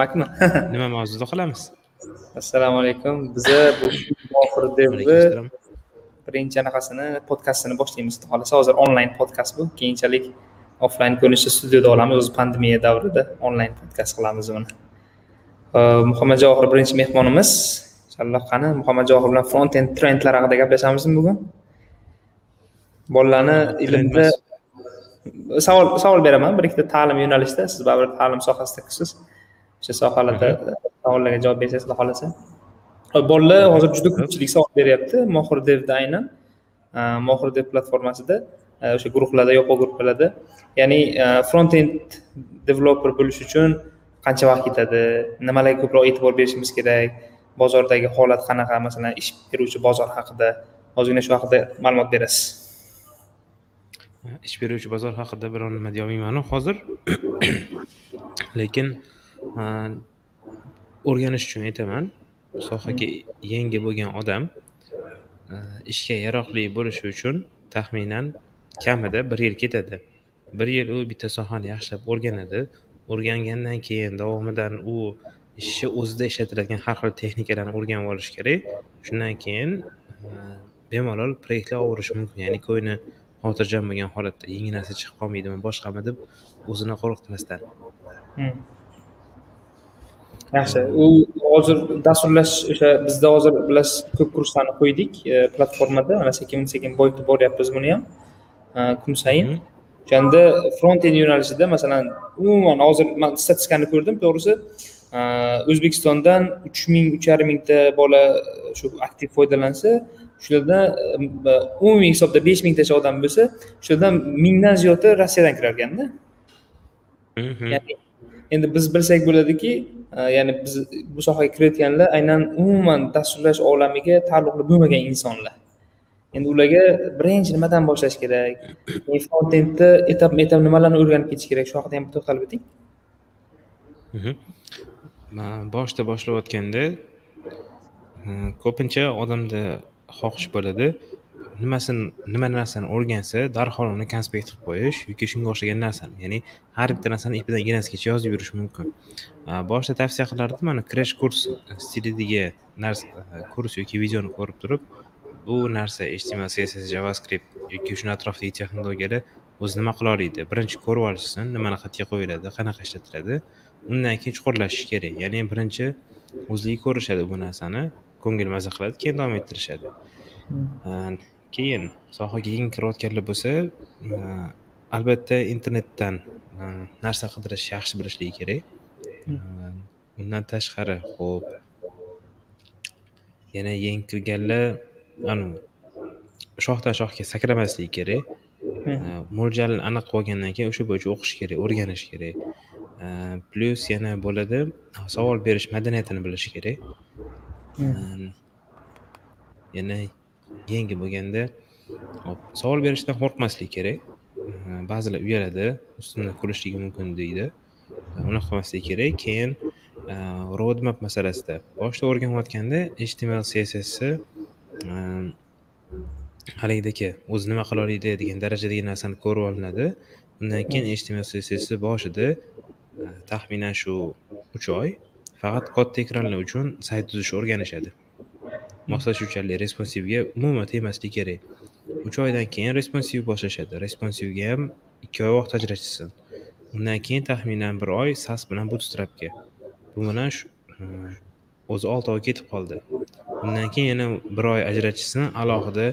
makmi nima mavzuda qilamiz assalomu alaykum. Biza bu mohir devni birinchi anaqasini podkastini boshlaymiz. Xudo xohlasa hozir onlayn podkast bu. Keyinchalik offlayn ko'rinishda studiyada olamiz o'zi pandemiya davrida. Onlayn podkast qilamiz uni. Muhammad javohir birinchi mehmonimiz. Inshaalloh qani muhammad javohir bilan front end trendlar haqida gaplashamizmi bugun? Bolalarni ilmda savol savol beraman. Bir ikkita ta'lim yo'nalishida siz baribir ta'lim sohasidasiz o'sha sohalarda savollarga javob bersangiz xudo xohlasa bolalar hozir juda ko'pchilik savol beryapti mohir devda aynan mohir dev platformasida o'sha guruhlarda yopiq guruhlarda ya'ni front end developer bo'lish uchun qancha vaqt ketadi nimalarga ko'proq e'tibor berishimiz kerak bozordagi holat qanaqa masalan ish beruvchi bozor haqida ozgina shu haqida ma'lumot berasiz ish beruvchi bozor haqida biror nima deyolmaymanu hozir lekin o'rganish uchun aytaman. Sohaga yangi bo'lgan odam e, ishga yaroqli bo'lishi uchun taxminan kamida bir yil ketadi. Bir yil u bitta sohani yaxshilab o'rganadi. O'rgangandan keyin davomidan u ishni o'zida ishlatiladigan har xil texnikalarni o'rganib olish kerak. Shundan keyin e, bemalol proyektlar olaverishi mumkin. Ya'ni ko'ngli xotirjam bo'lgan holatda yangi narsa chiqib qolmaydimi boshqami deb o'zini qo'rqitmasdan hmm. Yaxshi. U hozir dasturlash o'sha bizda hozir bilasiz ko'p kurslarni qo'ydik e, platformada. Mana sekin sekin boyitib boryapmiz buni ham e, kun sayin. O'shanda front end yo'nalishida masalan umuman hozir man statistikani ko'rdim to'g'risi e, o'zbekistondan uch ming uch yarim mingta bola shu aktiv foydalansa shulardan umumiy hisobda besh mingtacha odam bo'lsa shulardan mingdan ziyodi rossiyadan kirar ekanda ya'ni endi biz bilsak bo'ladiki e, ya'ni biz bu sohaga kirayotganlar aynan umuman dasturlash olamiga taalluqli bo'lmagan insonlar. Endi ularga birinchi nimadan boshlash kerak? Frontendda etap etap nimalarni o'rganib ketish kerak? Shu haqida ham to'xtalib o'ting. Mhm. Boshida boshlayotganda e, ko'pincha odamda xohish bo'ladi. Nimasini nima narsani o'rgansa darhol uni konspekt qilib qo'yish yoki shunga o'xshagan narsani ya'ni har bitta narsani ipidan ignasigacha yozib yurish mumkin. Boshida tavsiya qilardim mana crash kurs stilidagi narsa kurs yoki videoni ko'rib turib bu narsa html css javascript yoki shuni atrofidagi texnologiyalar o'zi nima qila oladi? Birinchi ko'rib olishsin nimani qayerga qo'yiladi qanaqa ishlatiladi undan keyin chuqurlashish kerak. Ya'ni birinchi o'zlari ko'rishadi bu narsani ko'ngil maza qiladi keyin davom ettirishadi. Hmm. Keyin sohaga yangi kirayotganlar bo'lsa albatta internetdan narsa qidirish yaxshi bilishligi kerak. Hmm. undan tashqari ho'p yana yangi kirganlar shoxdan shoxga sakramasligi kerak. Hmm. mo'ljalni aniq olgandan keyin o'sha bo'yicha o'qish kerak o'rganish kerak. Plyus yana bo'ladi savol berish madaniyatini bilish kerak. Yana yangi bo'lganda savol berishdan qo'rqmaslik kerak. Ba'zilar uyaladi ustimdan kulishligi mumkin deydi. Unaqa qilmaslik kerak. Keyin roadmap masalasida boshida o'rganayotganda html cssni haligidagi o'zi nima qila oladi degan darajadagi narsani ko'rib olinadi. Undan keyin html cssni boshida taxminan shu uch oy faqat katta ekranlar uchun sayt tuzishni o'rganishadi. Moslashuvchanlik responsivga umuman tegmasligi kerak. Uch oydan keyin responsiv boshlashadi. Responsivga ham ikki oy vaqt ajratishsin undan keyin taxminan bir oy sas bilan bootstrapga bu bilan e, o'zi olti oy ketib qoldi. Undan keyin yana bir oy ajratishsin alohida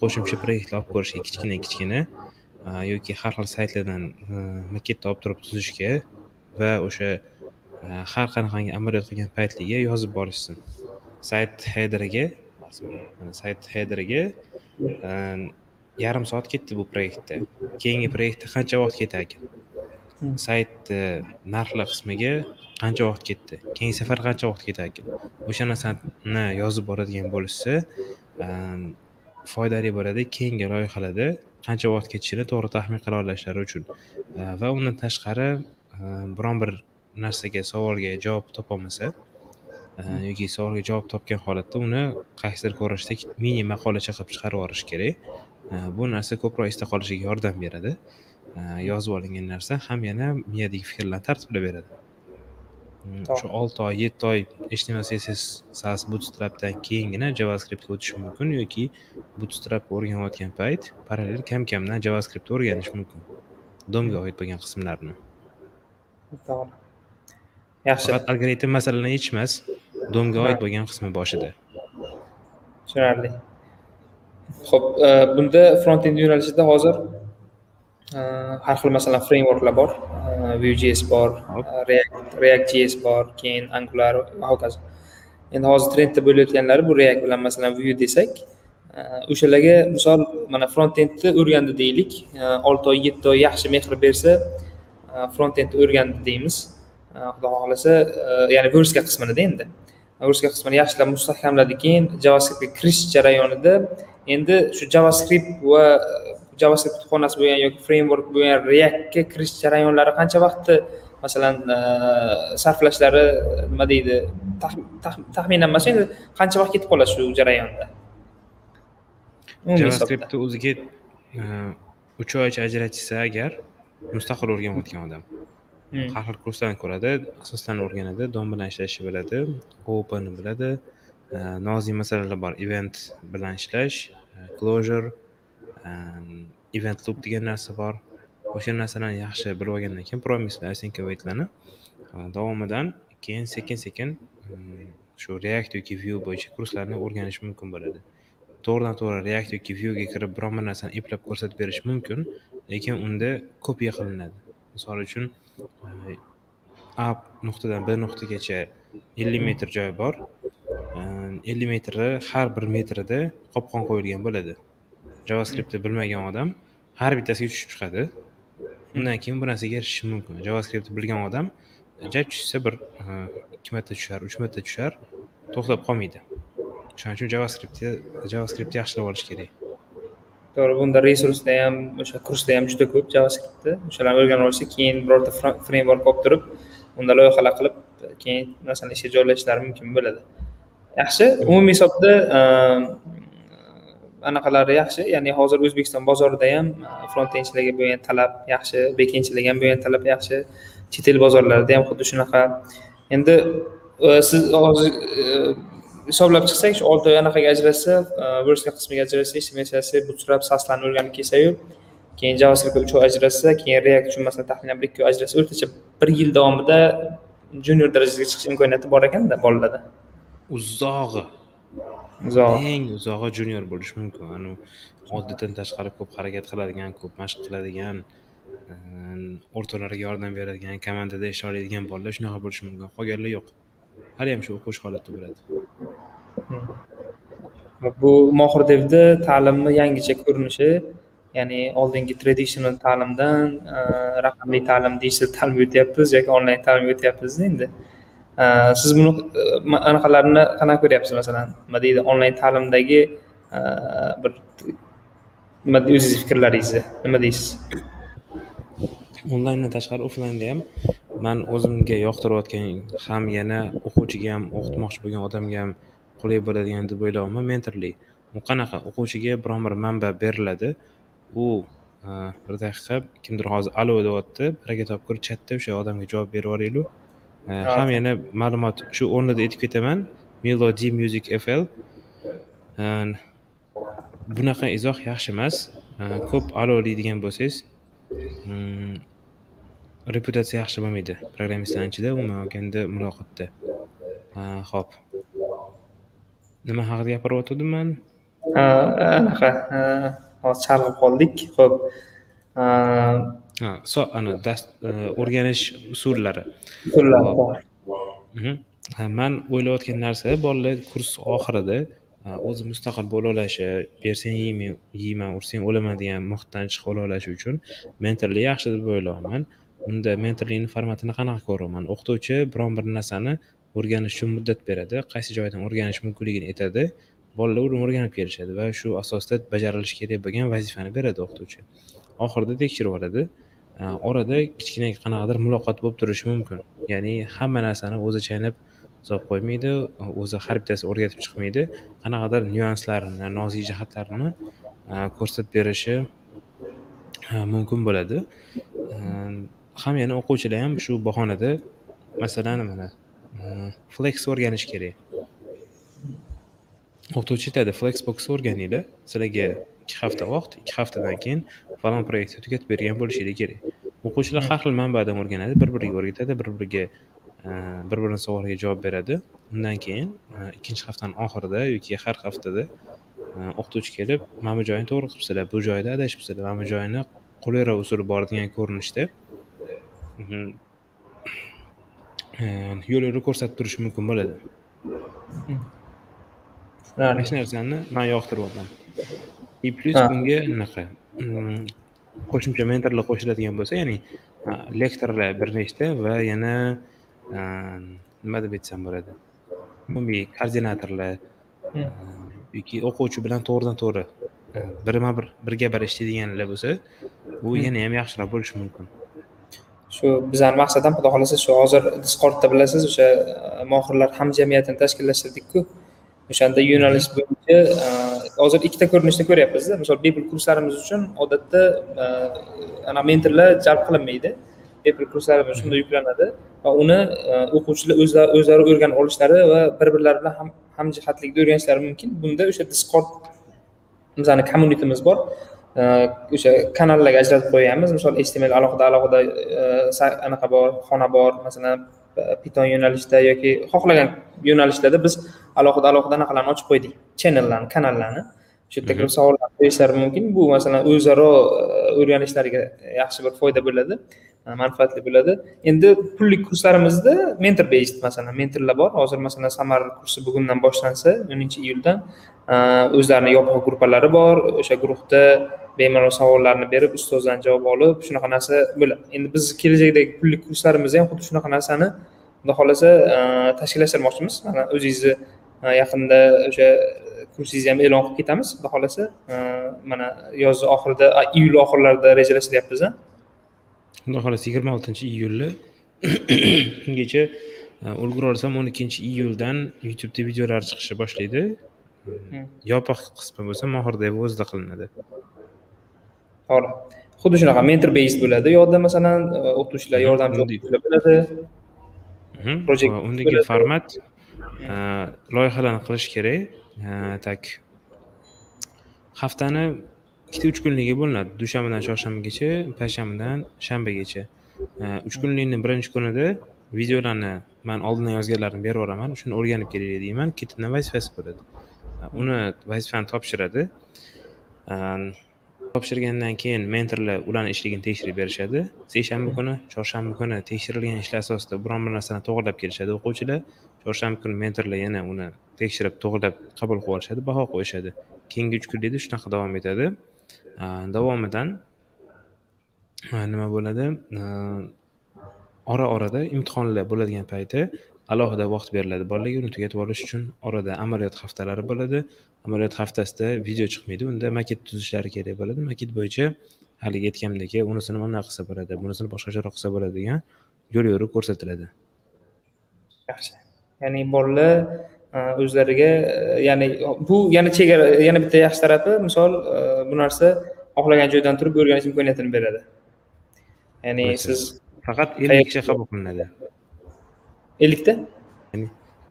qo'shimcha proyektlar olib ko'rishga kichkina kichkina e, yoki har xil saytlardan e, maketni olib turib tuzishga va o'sha har qanaqangi amaliyot qilgan paytligiga yozib borishsin sayt hederiga sayt hederiga ehm, yarim soat ketdi bu proyektda. Keyingi proyektda qancha vaqt ketarkan saytni ehm, narxlar qismiga qancha vaqt ketdi? Keyingi safar qancha vaqt ketarkan o'sha narsani yozib boradigan bo'lishsa ehm, foydali bo'ladi keyingi loyihalarda qancha vaqt ketishini to'g'ri taxmin qila olishlari uchun. Va undan tashqari biron bir narsaga savolga javob topolmasa yoki savolga javob topgan holatda uni qaysidir ko'rinishda mini maqolacha qilib chiqarib yuborish kerak. Bu narsa ko'proq esda qolishiga yordam beradi. Yozib olingan narsa ham yana miyadagi fikrlarni tartiblab beradi. Mm, shu olti oy yetti oy html css sas bootstrapdan keyingina javascriptga o'tish mumkin yoki bootstrap o'rganayotgan payt parallel kam kamdan javascript o'rganish mumkin. Domga oid bo'lgan qismlarni. To'g'ri yaxshi. Faqat algoritm masalalarni yechish emas domga oid bo'lgan qismi boshida. Tushunarli. Ho'p e, bunda front end yo'nalishida hozir e, har xil masalan frameworklar bor e, vue.js bor react react.js bor keyin angular va hokazo. Endi hozir trendda bo'layotganlari bu react bilan masalan vue desak o'shalarga misol mana front endni o'rgandi deylik olti oy yetti oy yaxshi mehr bersa front endni o'rgandi deymiz. Xudo xohlasa ya'ni verska qisminida endi ruska qismini yaxshilab mustahkamladi keyin javascriptga kirish jarayonida endi shu javascript va javascript kutubxonasi bo'lgan yoki framework bo'lgan reactga kirish jarayonlari qancha vaqtni masalan e, sarflashlari nima deydi taxminan emas endi qancha vaqt ketib qoladi shu jarayonda javascriptni o'ziga e, uch oycha ajratishsa agar mustaqil o'rganayotgan odam. Har xil kurslarni ko'radi asosdan o'rganadi dom bilan ishlashni biladi open biladi e, nozik masalalar bor event bilan ishlash e, closure e, event loop degan narsa bor. O'sha narsalarni yaxshi bilib olgandan keyin promis va async awaitlarni davomidan keyin sekin sekin mm, shu react yoki vue bo'yicha kurslarni o'rganish mumkin bo'ladi. To'g'ridan to'g'ri react yoki vuega kirib biron bir narsani eplab ko'rsatib berish mumkin lekin unda kopiya qilinadi. Misol uchun a nuqtadan b nuqtagacha ellik metr joy bor. Ehm, ellik metri har bir metrida qopqon qo'yilgan bo'ladi. Javascriptni bilmagan odam har bittasiga tushib chiqadi. Undan keyin bu narsaga erishishi mumkin. Javascriptni bilgan odam ja tushsa bir ehm, ikki marta tushar uch marta tushar to'xtab qolmaydi. Shuning uchun javascriptni javascriptni yaxshilab olish kerak. To'g'ri bunda resursda ham o'sha kursda ham juda ko'p javascriptni o'shalarni o'rganib olsa keyin birorta framework olib turib unda loyihalar qilib keyin masalan ishga joylashishlari mumkin bo'ladi. Yaxshi. Umumiy hisobda ehm, anaqalari yaxshi. Ya'ni hozir o'zbekiston bozorida ham e, front endchilarga bo'lgan talab yaxshi bek endchilarga ham bo'lgan talab yaxshi. Chet el bozorlarida ham xuddi shunaqa. Endi e, siz hozir e, hisoblab chiqsak shu olti oy anaqaga ajratsa verska qismiga ajratsa html bootstrap saslarni o'rganib kelsayu keyin javascriptga uch oy ajratsa keyin react uchun masalan taxminan bir ikki oy ajratsa o'rtacha bir yil davomida junior darajasiga chiqish imkoniyati bor ekanda bolalarda. Uzog'i. Uzoq eng uzog'i junior bo'lishi mumkin. Anavi oddiydan tashqari ko'p harakat qiladigan ko'p mashq qiladigan o'rtoqlariga yordam beradigan komandada ishlay oladigan bolalar shunaqa bo'lishi mumkin. Qolganlar yo'q haliyam shu o'qish holatda bo'ladi. Bu mohir devda ta'limni yangicha ko'rinishi ya'ni oldingi traditional ta'limdan raqamli ta'lim digital ta'lim o'tyapmiz yoki onlayn ta'lim o'tyapmiz endi siz buni anaqalarini qanaqa ko'ryapsiz? Masalan nima deydi? Onlayn ta'limdagi bir nima o'zizni fikrlaringizni nima deysiz? Onlayndan tashqari offlaynda ham man o'zimga yoqtirayotgan ham yana o'quvchiga ham o'qitmoqchi bo'lgan odamga ham qulay bo'ladigan deb o'ylayapman. Mentorlik u qanaqa? O'quvchiga biron bir manba beriladi. U bir daqiqa kimdir hozir alo deyapti. Baraka topkur chatda o'sha odamga javob berib yuboringlar ham yana ma'lumot shu o'rnida aytib ketaman. Melody music fl bunaqa izoh yaxshi emas. Ko'p alo deydigan bo'lsangiz hmm, reputatsiya yaxshi bo'lmaydi. Programmistlarni ichida umuman olganda muloqotda. Ho'p nima haqida gapiryotgandim man anaqa hozir chalg'ib qoldik ho'p so ana o'rganish usullari. Usullar man o'ylayotgan narsa bolalar kurs oxirida o'zi mustaqil bo'la olashi bersang yeyman yeyman ursang o'laman degan muhitdan chiqib ola olishi uchun mentorlik yaxshi deb o'ylayapman unda mentorlikni formatini qanaqa ko'raman? O'qituvchi biron bir narsani o'rganish uchun muddat beradi. Qaysi joydan o'rganish mumkinligini aytadi. Bolalar uni o'rganib kelishadi va shu asosda bajarilishi kerak bo'lgan vazifani beradi o'qituvchi. Oxirida tekshirib oladi. Orada kichkina qanaqadir muloqot bo'lib turishi mumkin. Ya'ni hamma narsani o'zi chaynab solib qo'ymaydi o'zi har bittasi o'rgatib chiqmaydi. Qanaqadir nyuanslarini nozik jihatlarini ko'rsatib berishi mumkin bo'ladi. Ham yana o'quvchilar ham shu bahonada masalan mana mm, flex o'rganish kerak. O'qituvchi aytadi flexbox o'rganinglar sizlarga ikki hafta vaqt ikki haftadan keyin falon proyektni tugatib bergan bo'lishinglar kerak. O'quvchilar har xil manbadan o'rganadi bir biriga o'rgatadi bir biriga e, bir birini savoliga javob beradi. Undan keyin e, ikkinchi haftani oxirida yoki har haftada e, o'qituvchi kelib mana bu joyini to'g'ri qilibsizlar bu joyda adashibsizlar mana bu joyini qulayroq usuli bor degan ko'rinishda yo'l yo'riq ko'rsatib turishi mumkin bo'ladi mana shu narsani man yoqtiryapman и plyus bunga anaqa qo'shimcha mentorlar qo'shiladigan bo'lsa ya'ni lektorlar bir nechta va yana nima deb aytsam bo'ladi umumiy koordinatorlar yoki o'quvchi bilan to'g'ridan to'g'ri birma bir birga bir ishlaydiganlar bo'lsa bu yana ham yaxshiroq bo'lishi mumkin shu bizani maqsad ham xudo xohlasa shu hozir discordda bilasiz o'sha e, mohirlar hamjamiyatini tashkillashtirdikku. O'shanda yo'nalish bo'yicha e, hozir ikkita ko'rinishda ko'ryapmizda. Misol bepul kurslarimiz uchun odatda e, ana mentorlar jalb qilinmaydi. Bepul kurslarimiz shunda yuklanadi va uni o'quvchilar o'zlari o'rganib olishlari va bir birlari bilan hamjihatlikda o'rganishlari mumkin. Bunda o'sha discord bizani kommunitimiz bor. O'sha kanallarga ajratib qo'yganmiz. Misol html alohida alohida anaqa bor xona bor masalan piton yo'nalishida yoki xohlagan yo'nalishlarda biz alohida alohida anaqalarni ochib qo'ydik. Channellarni kanallarni. Shu yerda kirib savollar qo'yishlari mumkin. Bu masalan o'zaro o'rganishlariga yaxshi bir foyda bo'ladi manfaatli bo'ladi. Endi pullik kurslarimizda mentor based masalan mentorlar bor. Hozir masalan samar kursi bugundan boshlansa o'ninchi iyuldan e, o'zlarini yopiq gruppalari bor. O'sha guruhda bemalol savollarni berib ustozdan javob olib shunaqa narsa bo'ladi. Endi biz kelajakdagi pullik kurslarimizda ham xuddi shunaqa narsani xudo xohlasa e, tashkillashtirmoqchimiz. Mana o'zingizni e, yaqinda o'sha kursingizni ham e'lon qilib ketamiz. Xudo xohlasa mana yoz oxirida iyul oxirlarida rejalashtiryapmiz xudo xohlasa yigirma oltinchi iyulni ungacha ulgura olsam o'n ikkinchi iyuldan youtubeda videolar chiqishni boshlaydi. Yopiq qismi bo'lsa mohir dev o'zida qilinadi. To'g'ri xuddi shunaqa mentor based bo'ladi yoda masalan o'qituvchilar yordamchi o'qituvchilar bo'ladi. Undagi format loyihalarni qilish kerak. Так haftani ikkita uch kunligi bo'linadi. Dushanbadan chorshanbagacha payshanbadan shanbagacha. Uch kunlikni birinchi kunida videolarni man oldindan yozganlarini berib yuboraman. Shuni o'rganib kelinglar deyman. Kettidan vazifasi bo'ladi. Uni vazifani topshiradi. Topshirgandan keyin mentorlar ularni ishligini tekshirib berishadi. Seshanba kuni chorshanba kuni tekshirilgan ishlar asosida biron bir narsani to'g'irlab kelishadi o'quvchilar. Chorshanba kuni mentorlar yana uni tekshirib to'g'irlab qabul qilib olishadi baho qo'yishadi. Keyingi uch kunlikda shunaqa davom etadi. Davomidan e, nima bo'ladi? Ora orada imtihonlar bo'ladigan payti alohida vaqt beriladi. Bolalarga uni tugatib olish uchun orada amaliyot haftalari bo'ladi. Amaliyot haftasida video chiqmaydi. Unda maket tuzishlari kerak bo'ladi. Maket bo'yicha haligi aytganimdek unisini mana qilsa bo'ladi bunisini boshqacharoq qilsa bo'ladi degan yo'l yo'riq ko'rsatiladi. Yaxshi. Ya'ni bolalar o'zlariga ya'ni bu yana chegara yana bitta yaxshi tarafi misol bu narsa xohlagan joydan turib o'rganish imkoniyatini beradi. Ya'ni siz faqat ellik kishi qabul qilinadi. ellikta?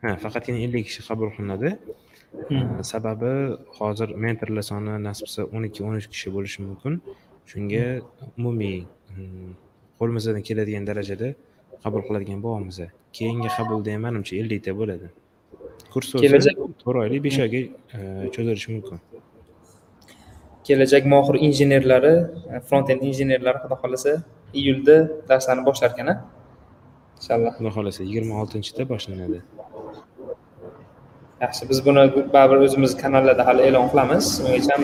Ha faqatgina ellik kishi qabul qilinadi. Sababi hozir mentorlar soni nasib qilsa o'n ikki o'n uch kishi bo'lishi mumkin. Shunga umumiy qo'limizdan keladigan darajada qabul qiladigan bo'lyapmiz keyingi qabulda ham manimcha ellikta bo'ladi kurs kelajak to'rt oylik besh oyga cho'zilishi mumkin. Kelajak mohir injenerlari front end injenerlari xudo xohlasa iyulda darslarni boshlar ekan inshaalloh xudo xohlasa yigirma oltinchida boshlanadi. Yaxshi biz buni baribir o'zimiz kanallarda hali e'lon qilamiz. Ungacha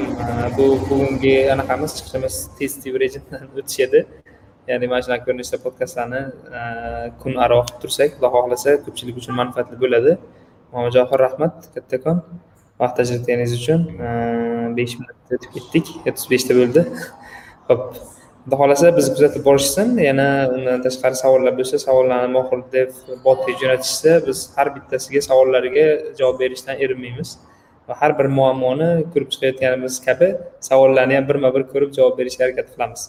bu bugungi anaqamiz chiqishimiz testiy rejimdan o'tish edi ya'ni mana shunaqa ko'rinishda podkastlarni kun aro qilib tursak xudo xohlasa ko'pchilik uchun manfaatli bo'ladi muhammadjohir rahmat kattakon. Vaqt ajratganingiz uchun besh minutda o'tib ketdik. O'ttiz beshta bo'ldi. Ho'p xudo xohlasa bizni kuzatib borishsin. Yana undan tashqari savollar bo'lsa savollarni mohir dev botga jo'natishsa biz har bittasiga savollariga javob berishdan erinmaymiz. Va har bir muammoni ko'rib chiqayotganimiz kabi savollarni ham birma bir ko'rib javob berishga harakat qilamiz.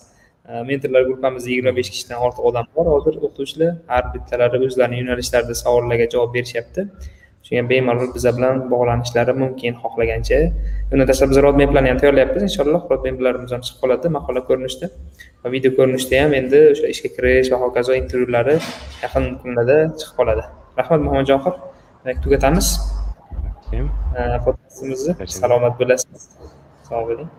Mentorlar gruppamizda yigirma besh kishidan ortiq odam bor. Hozir o'qituvchilar har bittalari o'zlarining yo'nalishlarida savollarga javob berishyapti shunga bemalol biza bilan bog'lanishlari mumkin xohlagancha. Undan tashqari biz rodmap plan ham tayyorlayapmiz inshaalloh rodmaplarimiz ham chiqib qoladi maqola ko'rinishida va video ko'rinishda ham endi o'sha ishga kirish va hokazo intervyulari yaqin kunlarda chiqib qoladi. Rahmat muhammadjon demak tugatamiz. Salomat bo'lasiz. Sog' bo'ling